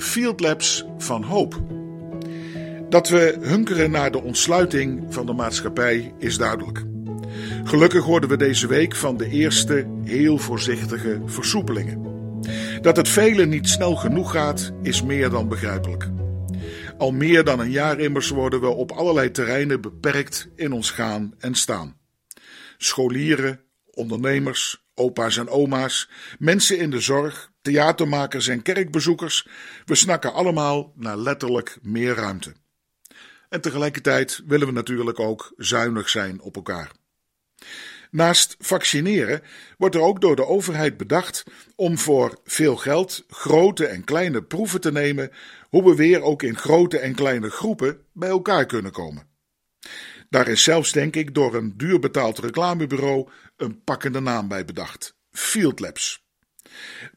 Field Labs van hoop. Dat we hunkeren naar de ontsluiting van de maatschappij is duidelijk. Gelukkig hoorden we deze week van de eerste heel voorzichtige versoepelingen. Dat het velen niet snel genoeg gaat, is meer dan begrijpelijk. Al meer dan een jaar immers worden we op allerlei terreinen beperkt in ons gaan en staan. Scholieren, ondernemers, opa's en oma's, mensen in de zorg, theatermakers en kerkbezoekers, we snakken allemaal naar letterlijk meer ruimte. En tegelijkertijd willen we natuurlijk ook zuinig zijn op elkaar. Naast vaccineren wordt er ook door de overheid bedacht om voor veel geld grote en kleine proeven te nemen hoe we weer ook in grote en kleine groepen bij elkaar kunnen komen. Daar is zelfs, denk ik, door een duur betaald reclamebureau een pakkende naam bij bedacht: Field Labs.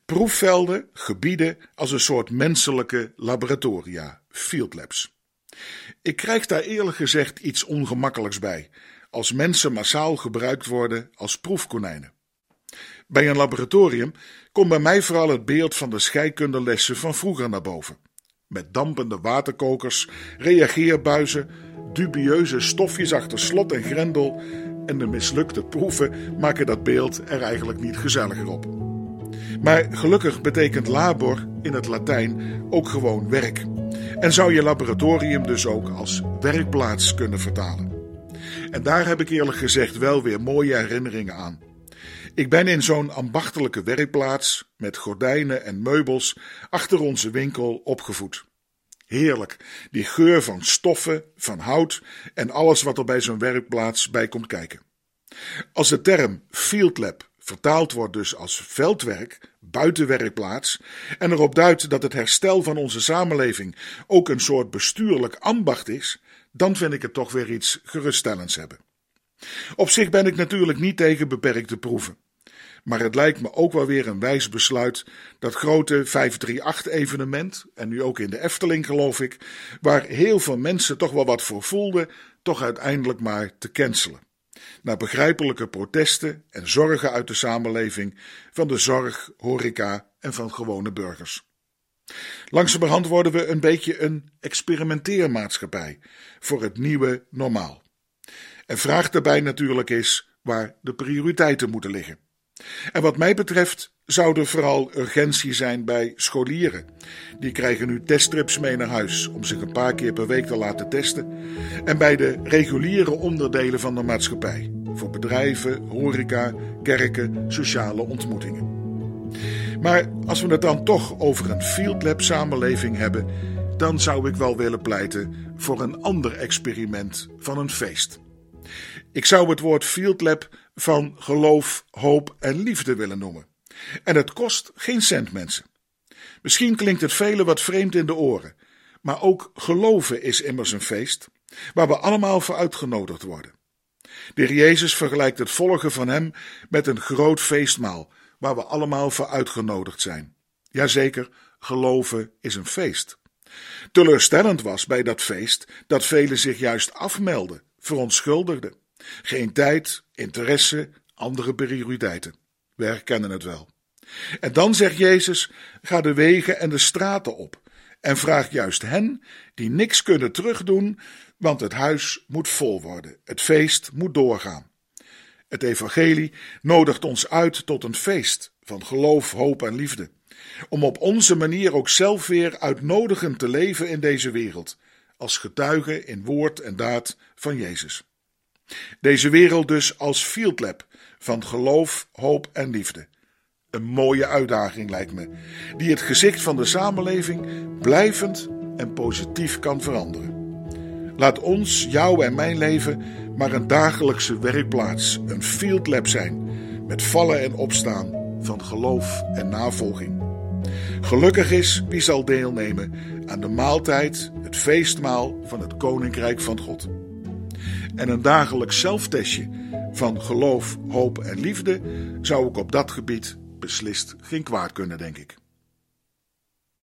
Proefvelden, gebieden als een soort menselijke laboratoria, Field Labs. Ik krijg daar eerlijk gezegd iets ongemakkelijks bij, als mensen massaal gebruikt worden als proefkonijnen. Bij een laboratorium komt bij mij vooral het beeld van de scheikundelessen van vroeger naar boven. Met dampende waterkokers, reageerbuizen, dubieuze stofjes achter slot en grendel en de mislukte proeven maken dat beeld er eigenlijk niet gezelliger op. Maar gelukkig betekent labor in het Latijn ook gewoon werk. En zou je laboratorium dus ook als werkplaats kunnen vertalen. En daar heb ik eerlijk gezegd wel weer mooie herinneringen aan. Ik ben in zo'n ambachtelijke werkplaats met gordijnen en meubels achter onze winkel opgevoed. Heerlijk, die geur van stoffen, van hout en alles wat er bij zo'n werkplaats bij komt kijken. Als de term field lab vertaald wordt dus als veldwerk, buitenwerkplaats, en erop duidt dat het herstel van onze samenleving ook een soort bestuurlijk ambacht is, dan vind ik het toch weer iets geruststellends hebben. Op zich ben ik natuurlijk niet tegen beperkte proeven. Maar het lijkt me ook wel weer een wijs besluit dat grote 538-evenement, en nu ook in de Efteling geloof ik, waar heel veel mensen toch wel wat voor voelden, toch uiteindelijk maar te cancelen. Na begrijpelijke protesten en zorgen uit de samenleving, van de zorg, horeca en van gewone burgers. Langzamerhand worden we een beetje een experimenteermaatschappij voor het nieuwe normaal. En vraag daarbij natuurlijk is waar de prioriteiten moeten liggen. En wat mij betreft zou er vooral urgentie zijn bij scholieren. Die krijgen nu teststrips mee naar huis om zich een paar keer per week te laten testen. En bij de reguliere onderdelen van de maatschappij. Voor bedrijven, horeca, kerken, sociale ontmoetingen. Maar als we het dan toch over een field lab samenleving hebben, dan zou ik wel willen pleiten voor een ander experiment van een feest. Ik zou het woord field lab van geloof, hoop en liefde willen noemen. En het kost geen cent, mensen. Misschien klinkt het velen wat vreemd in de oren, maar ook geloven is immers een feest, waar we allemaal voor uitgenodigd worden. De heer Jezus vergelijkt het volgen van hem met een groot feestmaal, waar we allemaal voor uitgenodigd zijn. Jazeker, geloven is een feest. Teleurstellend was bij dat feest dat velen zich juist afmelden, verontschuldigden. Geen tijd, interesse, andere prioriteiten. We herkennen het wel. En dan zegt Jezus: ga de wegen en de straten op en vraag juist hen die niks kunnen terugdoen, want het huis moet vol worden, het feest moet doorgaan. Het evangelie nodigt ons uit tot een feest van geloof, hoop en liefde, om op onze manier ook zelf weer uitnodigend te leven in deze wereld, als getuige in woord en daad van Jezus. Deze wereld dus als field lab van geloof, hoop en liefde. Een mooie uitdaging lijkt me, die het gezicht van de samenleving blijvend en positief kan veranderen. Laat ons, jou en mijn leven, maar een dagelijkse werkplaats, een field lab zijn, met vallen en opstaan van geloof en navolging. Gelukkig is wie zal deelnemen aan de maaltijd, het feestmaal van het Koninkrijk van God en een dagelijks zelftestje van geloof, hoop en liefde zou ik op dat gebied beslist geen kwaad kunnen, denk ik.